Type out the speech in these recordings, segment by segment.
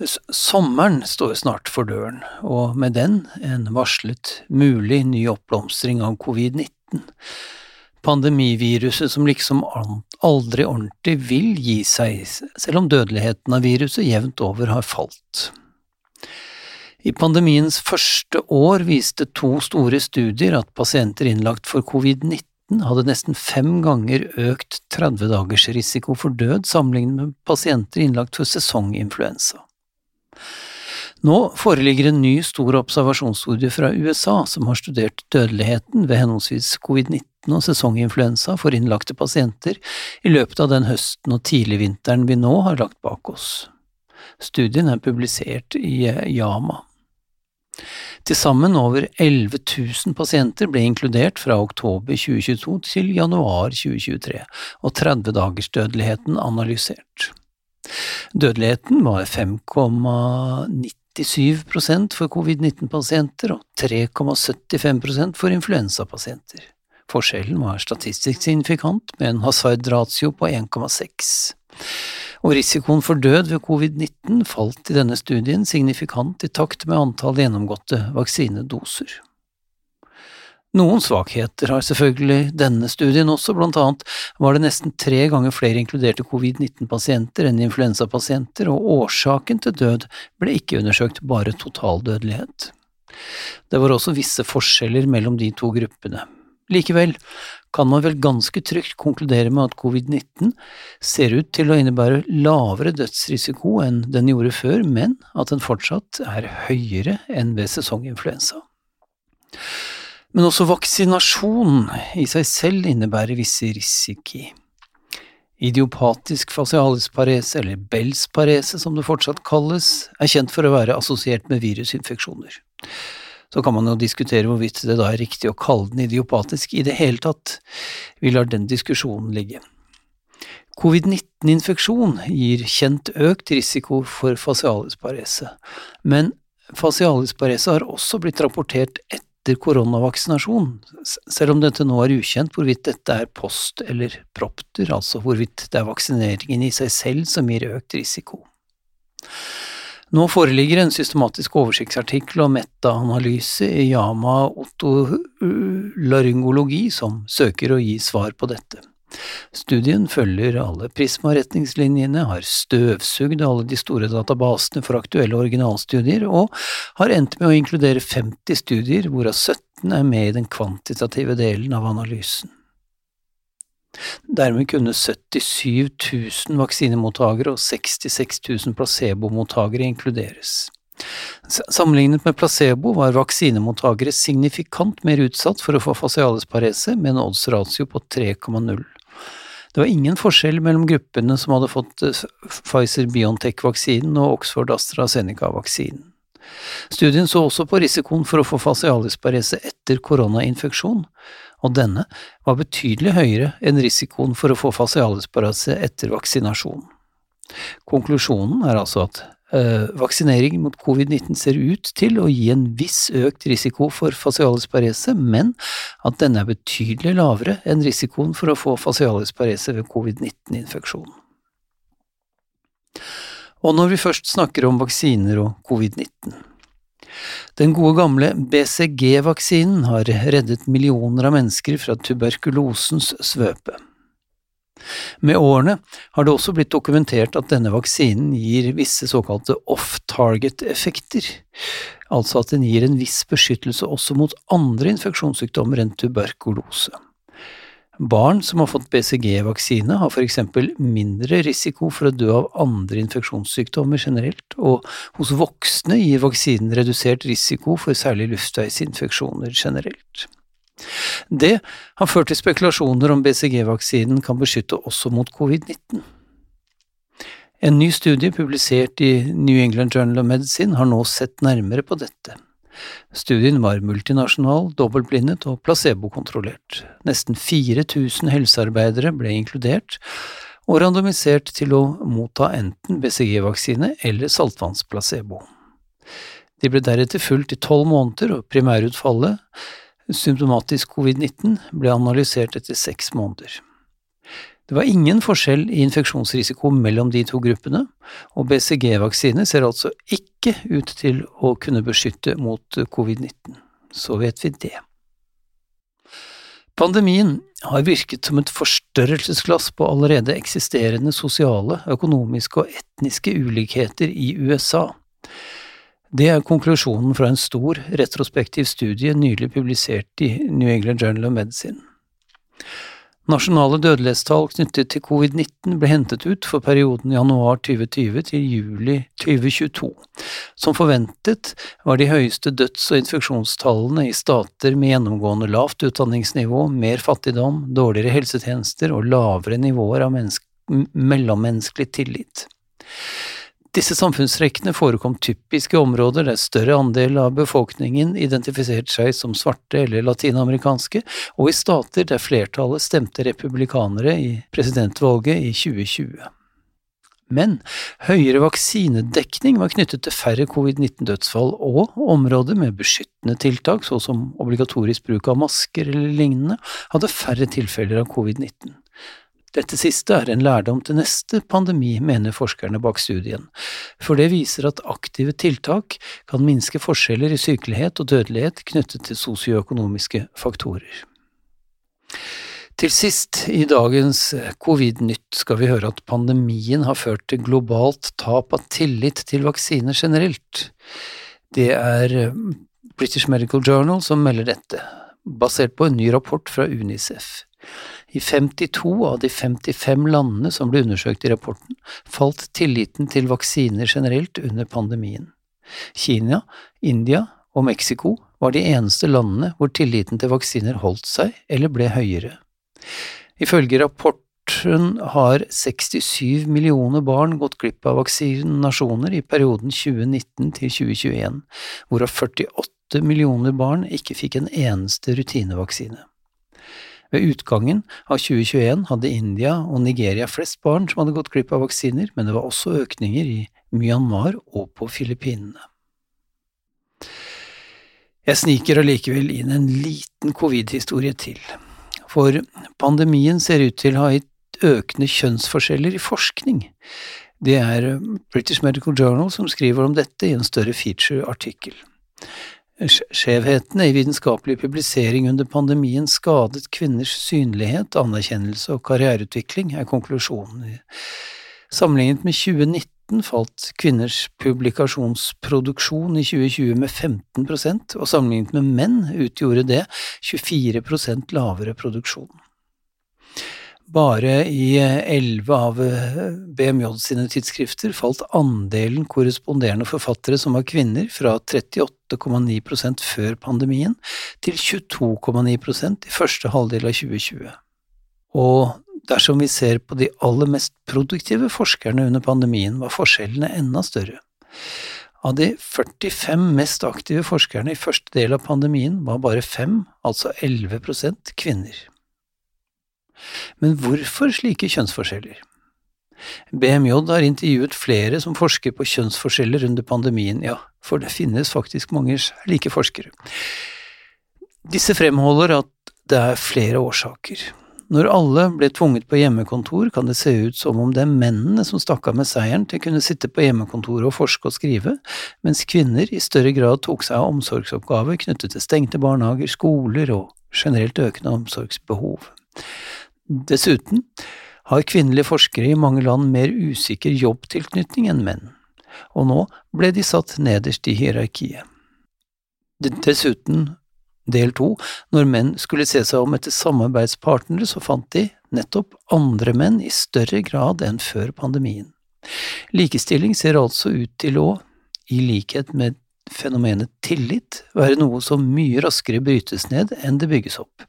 Sommeren står snart for døren, og med den en varslet mulig ny oppblomstring av covid-19. Pandemiviruset som liksom aldri ordentlig vil gi seg, selv om dødeligheten av viruset jevnt over har falt. I pandemiens første år viste to store studier at pasienter innlagt for covid-19 hadde nesten fem ganger økt 30 dagers risiko for død sammenlignet med pasienter innlagt for sesonginfluensa. Nå foreligger en ny stor observasjonsstudie fra USA som har studert dødeligheten ved henholdsvis covid-19 og sesonginfluensa for innlagte pasienter i løpet av den høsten og tidligvinteren vi nå har lagt bak oss. Studien er publisert i Yama. Til sammen over 11 000 pasienter ble inkludert fra oktober 2022 til januar 2023, og 30 dagers dødeligheten analysert. Dødeligheten var 5,97% for covid-19-pasienter og 3,75% for influensapasienter. Forskjellen var statistisk signifikant med en hasard-ratio på 1,6. Og risikoen for død ved covid-19 falt i denne studien signifikant i takt med antall gjennomgåtte vaksinedoser. Noen svakheter har selvfølgelig denne studien også, blant annet var det nesten tre ganger flere inkluderte covid-19-pasienter enn influensapasienter, og årsaken til død ble ikke undersøkt, bare totaldødelighet. Det var også visse forskjeller mellom de to gruppene. Likevel kan man vel ganske trygt konkludere med at covid-19 ser ut til å innebære lavere dødsrisiko enn den gjorde før, men at den fortsatt er høyere enn ved sesonginfluensa. Men også vaksinasjon i seg selv innebærer visse risiki. Idiopatisk facialisparese, eller Bells parese som det fortsatt kalles, er kjent for å være assosiert med virusinfeksjoner. Så kan man jo diskutere hvorvidt det da er riktig å kalle den idiopatisk i det hele tatt. Vi lar den diskusjonen ligge. Covid-19-infeksjon gir kjent økt risiko for facialisparese, men facialisparese har også blitt rapportert etter etter koronavaksinasjon, selv om dette nå er ukjent hvorvidt dette er post eller propter, altså hvorvidt det er vaksineringen i seg selv som gir økt risiko. Nå foreligger en systematisk oversiktsartikkel og metaanalyse i Yama otolaryngologi som søker å gi svar på dette. Studien følger alle Prisma-retningslinjene, har støvsugd alle de store databasene for aktuelle originalstudier, og har endt med å inkludere 50 studier, hvorav 17 er med i den kvantitative delen av analysen. Dermed kunne 77 000 vaksinemottakere og 66 000 placebomottakere inkluderes. Sammenlignet med placebo var vaksinemottakere signifikant mer utsatt for å få facialisparese, med en odds ratio på 3,0. Det var ingen forskjell mellom gruppene som hadde fått eh, Pfizer-Biontech-vaksinen og Oxford-AstraZeneca-vaksinen. Studien så også på risikoen for å få fasialisparese etter koronainfeksjon, og denne var betydelig høyere enn risikoen for å få fasialisparese etter vaksinasjon. Konklusjonen er altså at vaksinering mot covid-19 ser ut til å gi en viss økt risiko for facialisparese, men at denne er betydelig lavere enn risikoen for å få facialisparese ved covid-19-infeksjon. Og når vi først snakker om vaksiner og covid-19 Den gode gamle BCG-vaksinen har reddet millioner av mennesker fra tuberkulosens svøpe. Med årene har det også blitt dokumentert at denne vaksinen gir visse såkalte off-target-effekter, altså at den gir en viss beskyttelse også mot andre infeksjonssykdommer enn tuberkulose. Barn som har fått BCG-vaksine har for eksempel mindre risiko for å dø av andre infeksjonssykdommer generelt, og hos voksne gir vaksinen redusert risiko for særlig luftveisinfeksjoner generelt. Det har ført til spekulasjoner om BCG-vaksinen kan beskytte også mot covid-19. En ny studie publisert i New England Journal of Medicine har nå sett nærmere på dette. Studien var multinasjonal, dobbeltblindet og placebokontrollert. Nesten 4000 helsearbeidere ble inkludert, og randomisert til å motta enten BCG-vaksine eller saltvannsplacebo. De ble deretter fulgt i tolv måneder, og primærutfallet, symptomatisk covid-19, ble analysert etter seks måneder. Det var ingen forskjell i infeksjonsrisiko mellom de to gruppene, og BCG-vaksine ser altså ikke ut til å kunne beskytte mot covid-19. Så vet vi det. Pandemien har virket som et forstørrelsesglass på allerede eksisterende sosiale, økonomiske og etniske ulikheter i USA. Det er konklusjonen fra en stor, retrospektiv studie nylig publisert i New England Journal of Medicine. Nasjonale dødelighetstall knyttet til covid-19 ble hentet ut for perioden januar 2020 til juli 2022. Som forventet var de høyeste døds- og infeksjonstallene i stater med gjennomgående lavt utdanningsnivå, mer fattigdom, dårligere helsetjenester og lavere nivåer av mellommenneskelig tillit. Disse samfunnstrekkene forekom typisk i områder der større andel av befolkningen identifiserte seg som svarte eller latinamerikanske, og i stater der flertallet stemte republikanere i presidentvalget i 2020. Men høyere vaksinedekning var knyttet til færre covid-19-dødsfall, og områder med beskyttende tiltak, så som obligatorisk bruk av masker eller lignende, hadde færre tilfeller av covid-19. Dette siste er en lærdom til neste pandemi, mener forskerne bak studien, for det viser at aktive tiltak kan minske forskjeller i sykelighet og dødelighet knyttet til sosioøkonomiske faktorer. Til sist i dagens Covid-nytt skal vi høre at pandemien har ført til globalt tap av tillit til vaksiner generelt. Det er British Medical Journal som melder dette, basert på en ny rapport fra Unicef. I 52 av de 55 landene som ble undersøkt i rapporten, falt tilliten til vaksiner generelt under pandemien. Kina, India og Mexico var de eneste landene hvor tilliten til vaksiner holdt seg eller ble høyere. Ifølge rapporten har 67 millioner barn gått glipp av vaksinasjoner i perioden 2019 til 2021, hvorav 48 millioner barn ikke fikk en eneste rutinevaksine. Ved utgangen av 2021 hadde India og Nigeria flest barn som hadde gått glipp av vaksiner, men det var også økninger i Myanmar og på Filippinene. Jeg sniker allikevel inn en liten covid-historie til, for pandemien ser ut til å ha gitt økende kjønnsforskjeller i forskning. Det er British Medical Journal som skriver om dette i en større feature-artikkel. Skjevhetene i vitenskapelig publisering under pandemien skadet kvinners synlighet, anerkjennelse og karriereutvikling, er konklusjonen. Sammenlignet med 2019 falt kvinners publikasjonsproduksjon i 2020 med 15% og sammenlignet med menn utgjorde det 24% lavere produksjon. Bare i elleve av eh, BMJ sine tidsskrifter falt andelen korresponderende forfattere som var kvinner, fra 38,9% før pandemien til 22,9% i første halvdel av 2020. Og dersom vi ser på de aller mest produktive forskerne under pandemien, var forskjellene enda større. Av de 45 mest aktive forskerne i første del av pandemien var bare fem, altså 11% kvinner. Men hvorfor slike kjønnsforskjeller? BMJ har intervjuet flere som forsker på kjønnsforskjeller under pandemien, ja, for det finnes faktisk mange slike forskere. Disse fremholder at det er flere årsaker. Når alle ble tvunget på hjemmekontor, kan det se ut som om det er mennene som stakk av med seieren til å kunne sitte på hjemmekontoret og forske og skrive, mens kvinner i større grad tok seg av omsorgsoppgaver knyttet til stengte barnehager, skoler og generelt økende omsorgsbehov. Dessuten har kvinnelige forskere i mange land mer usikker jobbtilknytning enn menn, og nå ble de satt nederst i hierarkiet. Dessuten, del to, når menn skulle se seg om etter samarbeidspartnere, så fant de nettopp andre menn i større grad enn før pandemien. Likestilling ser altså ut til å, i likhet med fenomenet tillit, være noe som mye raskere brytes ned enn det bygges opp.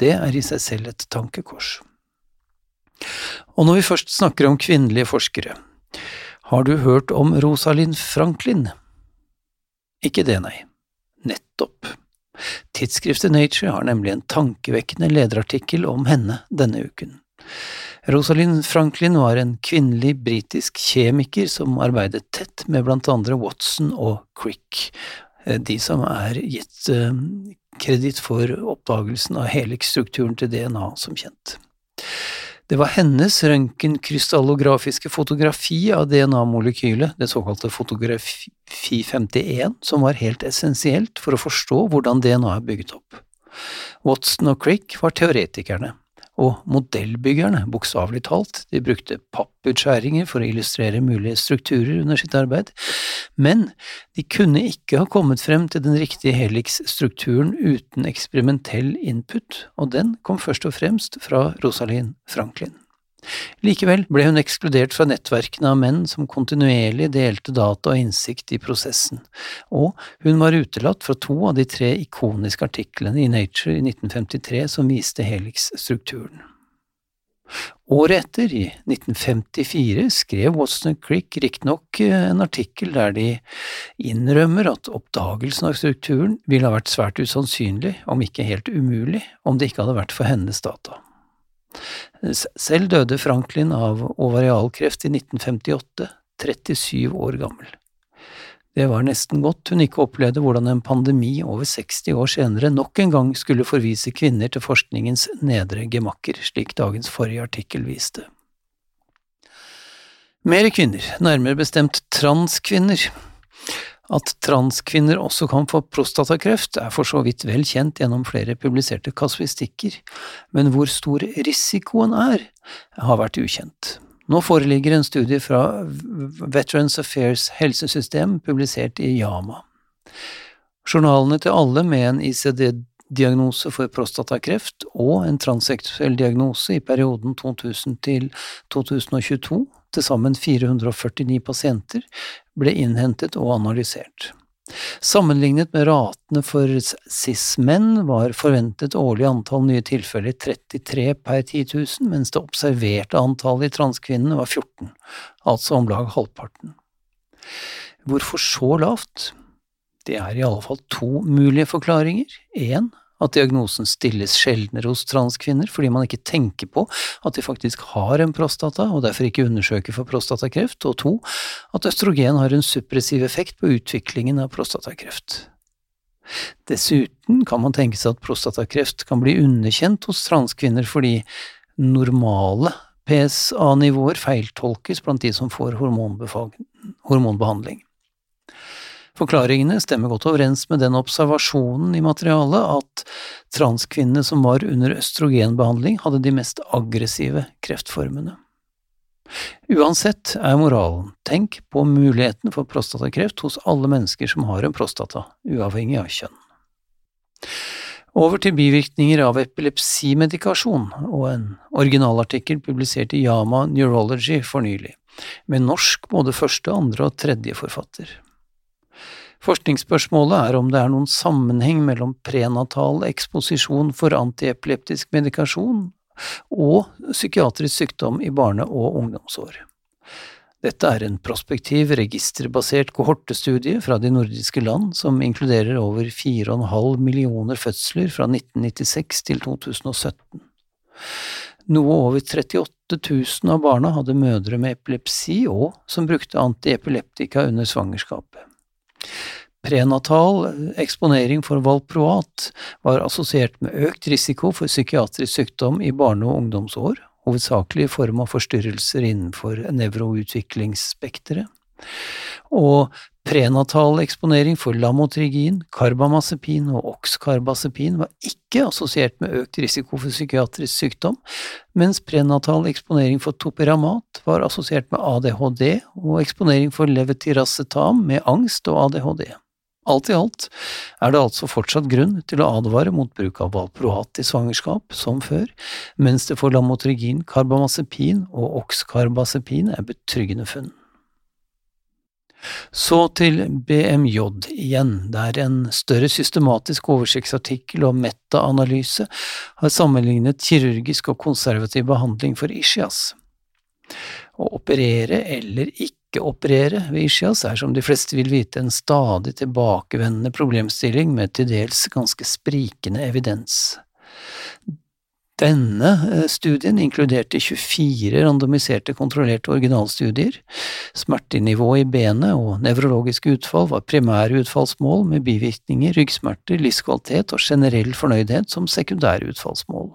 Det er i seg selv et tankekors. Og når vi først snakker om kvinnelige forskere, har du hørt om Rosalind Franklin? Ikke det, nei. nettopp. Tidsskriftet Nature har nemlig en tankevekkende lederartikkel om henne denne uken. Rosalind Franklin var en kvinnelig britisk kjemiker som arbeidet tett med blant andre Watson og Crick, eh, de som er gitt eh, kreditt for oppdagelsen av helixstrukturen til DNA, som kjent. Det var hennes røntgenkrystallografiske fotografi av DNA-molekylet, det såkalte fotografi 51, som var helt essensielt for å forstå hvordan DNA er bygget opp. Watson og Crick var teoretikerne, og modellbyggerne, bokstavelig talt, de brukte papputskjæringer for å illustrere mulige strukturer under sitt arbeid, men de kunne ikke ha kommet frem til den riktige helix-strukturen uten eksperimentell input, og den kom først og fremst fra Rosalind Franklin. Likevel ble hun ekskludert fra nettverkene av menn som kontinuerlig delte data og innsikt i prosessen, og hun var utelatt fra to av de tre ikoniske artiklene i Nature i 1953 som viste Helix-strukturen. Året etter, i 1954, skrev Watson Crick riktignok en artikkel der de innrømmer at oppdagelsen av strukturen ville ha vært svært usannsynlig, om ikke helt umulig, om det ikke hadde vært for hennes data. Selv døde Franklin av ovarialkreft i 1958, 37 år gammel. Det var nesten godt hun ikke opplevde hvordan en pandemi over 60 år senere nok en gang skulle forvise kvinner til forskningens nedre gemakker, slik dagens forrige artikkel viste. Mere kvinner, nærmere bestemt transkvinner, at transkvinner også kan få prostatakreft, er for så vidt vel kjent gjennom flere publiserte kasuistikker, men hvor stor risikoen er, har vært ukjent. Nå foreligger en studie fra Veterans Affairs helsesystem publisert i Yama. Journalene til alle med en ICD-diagnose for prostatakreft og en transseksuell diagnose i perioden 2000 til 2022 til sammen 449 pasienter, ble innhentet og analysert. Sammenlignet med ratene for cis-menn var forventet årlig antall nye tilfeller 33 per 10 000, mens det observerte antallet i transkvinnene var 14, altså om lag halvparten. Hvorfor så lavt? Det er i alle fall to mulige forklaringer. Én, at diagnosen stilles sjeldnere hos transkvinner fordi man ikke tenker på at de faktisk har en prostata og derfor ikke undersøker for prostatakreft, og to, at østrogen har en suppressiv effekt på utviklingen av prostatakreft. Dessuten kan man tenke seg at prostatakreft kan bli underkjent hos transkvinner fordi normale PSA-nivåer feiltolkes blant de som får hormonbehandling. Forklaringene stemmer godt overens med den observasjonen i materialet at transkvinnene som var under østrogenbehandling, hadde de mest aggressive kreftformene. Uansett er moralen, tenk på muligheten for prostatakreft hos alle mennesker som har en prostata, uavhengig av kjønn. Over til bivirkninger av epilepsimedikasjon og en originalartikkel publisert i Yama Neurology for nylig, med norsk både første, andre og tredje forfatter. Forskningsspørsmålet er om det er noen sammenheng mellom prenatal eksposisjon for antiepileptisk medikasjon og psykiatrisk sykdom i barne- og ungdomsår. Dette er en prospektiv, registerbasert kohortestudie fra de nordiske land som inkluderer over 4,5 millioner fødsler fra 1996 til 2017. Noe over 38 000 av barna hadde mødre med epilepsi og som brukte antiepileptika under svangerskapet. Prenatal eksponering for valproat var assosiert med økt risiko for psykiatrisk sykdom i barne- og ungdomsår, hovedsakelig i form av forstyrrelser innenfor nevroutviklingsspekteret, og prenatal eksponering for lamotrigin, karbamazepin og okskarbazepin var ikke assosiert med økt risiko for psykiatrisk sykdom, mens prenatal eksponering for topiramat var assosiert med ADHD og eksponering for levetiracetam med angst og ADHD. Alt i alt er det altså fortsatt grunn til å advare mot bruk av valproat i svangerskap, som før, mens det for lamotrigin, karbamazepin og okskarbazepin er betryggende funn. Så til BMJ igjen, der en større systematisk oversiktsartikkel og metaanalyse har sammenlignet kirurgisk og konservativ behandling for ischias. Å operere eller ikke operere ved ischias er, som de fleste vil vite, en stadig tilbakevendende problemstilling med til dels ganske sprikende evidens. Denne eh, studien inkluderte 24 randomiserte kontrollerte originalstudier. Smertenivå i benet og nevrologiske utfall var primære utfallsmål, med bivirkninger, ryggsmerter, livskvalitet og generell fornøydhet som sekundære utfallsmål.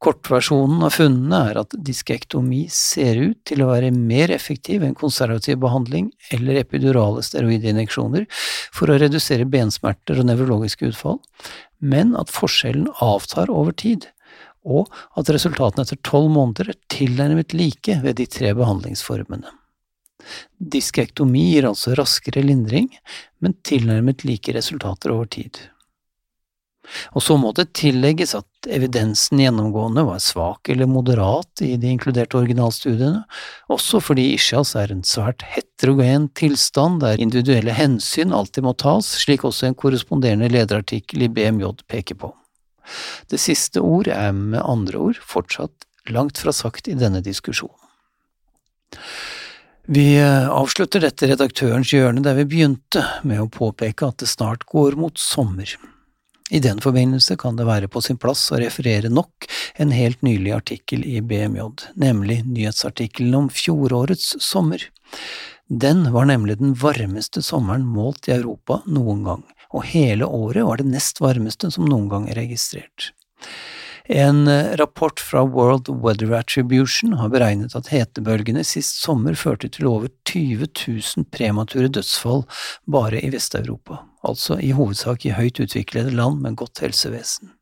Kortversjonen av funnene er at diskektomi ser ut til å være mer effektiv enn konservativ behandling eller epidurale steroidinjeksjoner for å redusere bensmerter og nevrologiske utfall, men at forskjellen avtar over tid, og at resultatene etter tolv måneder er tilnærmet like ved de tre behandlingsformene. Diskektomi gir altså raskere lindring, men tilnærmet like resultater over tid. Og så må det tillegges at evidensen gjennomgående var svak eller moderat i de inkluderte originalstudiene, også fordi ischias er en svært heterogen tilstand der individuelle hensyn alltid må tas, slik også en korresponderende lederartikkel i BMJ peker på. Det siste ord er med andre ord fortsatt langt fra sagt i denne diskusjonen. Vi avslutter dette redaktørens hjørne der vi begynte, med å påpeke at det snart går mot sommer. I den forbindelse kan det være på sin plass å referere nok en helt nylig artikkel i BMJ, nemlig nyhetsartikkelen om fjorårets sommer. Den var nemlig den varmeste sommeren målt i Europa noen gang, og hele året var det nest varmeste som noen gang er registrert. En eh, rapport fra World Weather Attribution har beregnet at hetebølgene sist sommer førte til over 20 000 premature dødsfall bare i Vest-Europa, altså i hovedsak i høyt utviklede land med godt helsevesen.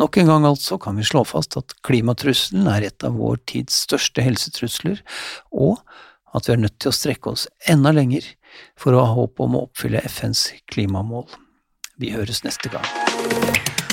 Nok en gang altså kan vi slå fast at klimatrusselen er et av vår tids største helsetrusler, og at vi er nødt til å strekke oss enda lenger for å ha håp om å oppfylle FNs klimamål. Vi høres neste gang.